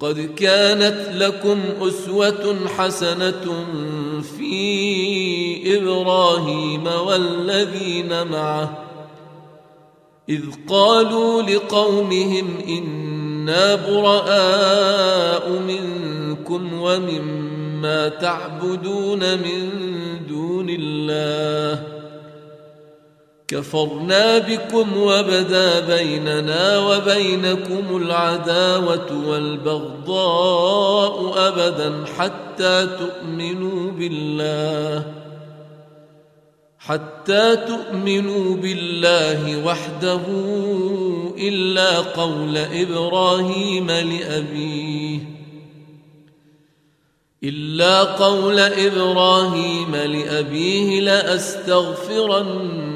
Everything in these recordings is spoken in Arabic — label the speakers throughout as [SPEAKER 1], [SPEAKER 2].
[SPEAKER 1] قد كانت لكم أسوة حسنة في إبراهيم والذين معه. إذ قالوا لقومهم إنا براء منكم ومما تعبدون من دون الله. كفرنا بكم وبدا بيننا وبينكم العداوة والبغضاء أبدا حتى تؤمنوا بالله حتى تؤمنوا بالله وحده إلا قول إبراهيم لأبيه إلا قول إبراهيم لأبيه لأستغفرن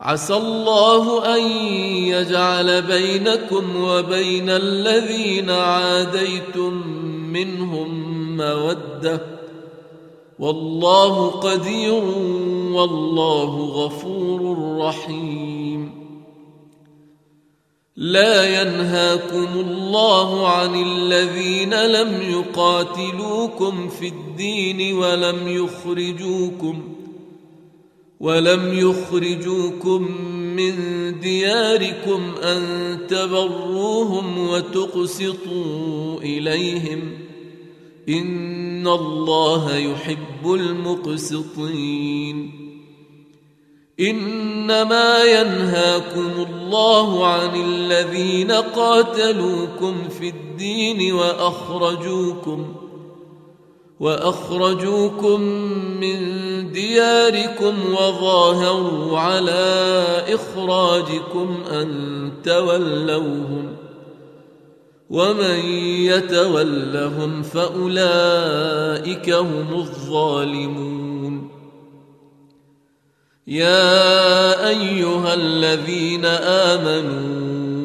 [SPEAKER 1] عسى الله أن يجعل بينكم وبين الذين عاديتم منهم مودة. والله قدير والله غفور رحيم. لا ينهاكم الله عن الذين لم يقاتلوكم في الدين ولم يخرجوكم ولم يخرجوكم من دياركم أن تبروهم وتقسطوا إليهم إن الله يحب المقسطين إنما ينهاكم الله عن الذين قاتلوكم في الدين وأخرجوكم وأخرجوكم من دياركم وظاهروا على إخراجكم أن تولوهم ومن يتولهم فأولئك هم الظالمون. يا أيها الذين آمنوا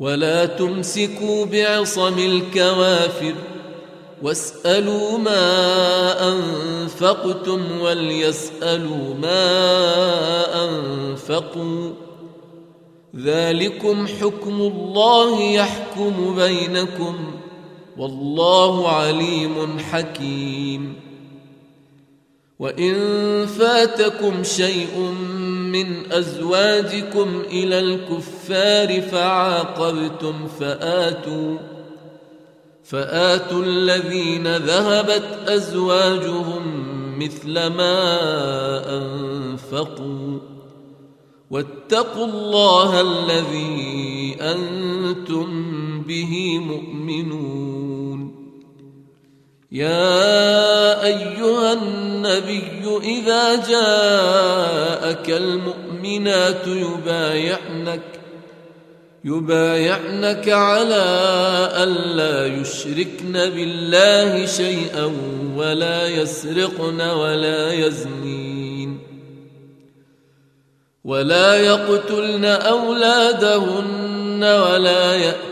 [SPEAKER 1] ولا تمسكوا بعصم الكوافر واسألوا ما أنفقتم وليسألوا ما أنفقوا ذلكم حكم الله يحكم بينكم والله عليم حكيم وإن فاتكم شيء من أزواجكم إلى الكفار فعاقبتم فآتوا فآتوا الذين ذهبت أزواجهم مثل ما أنفقوا. واتقوا الله الذي أنتم به مؤمنون. يا أيها النبي إذا جاءك المؤمنات يبايعنك يبايعنك على ألا يشركن بالله شيئا ولا يسرقن ولا يزنين ولا يقتلن أولادهن ولا يأتين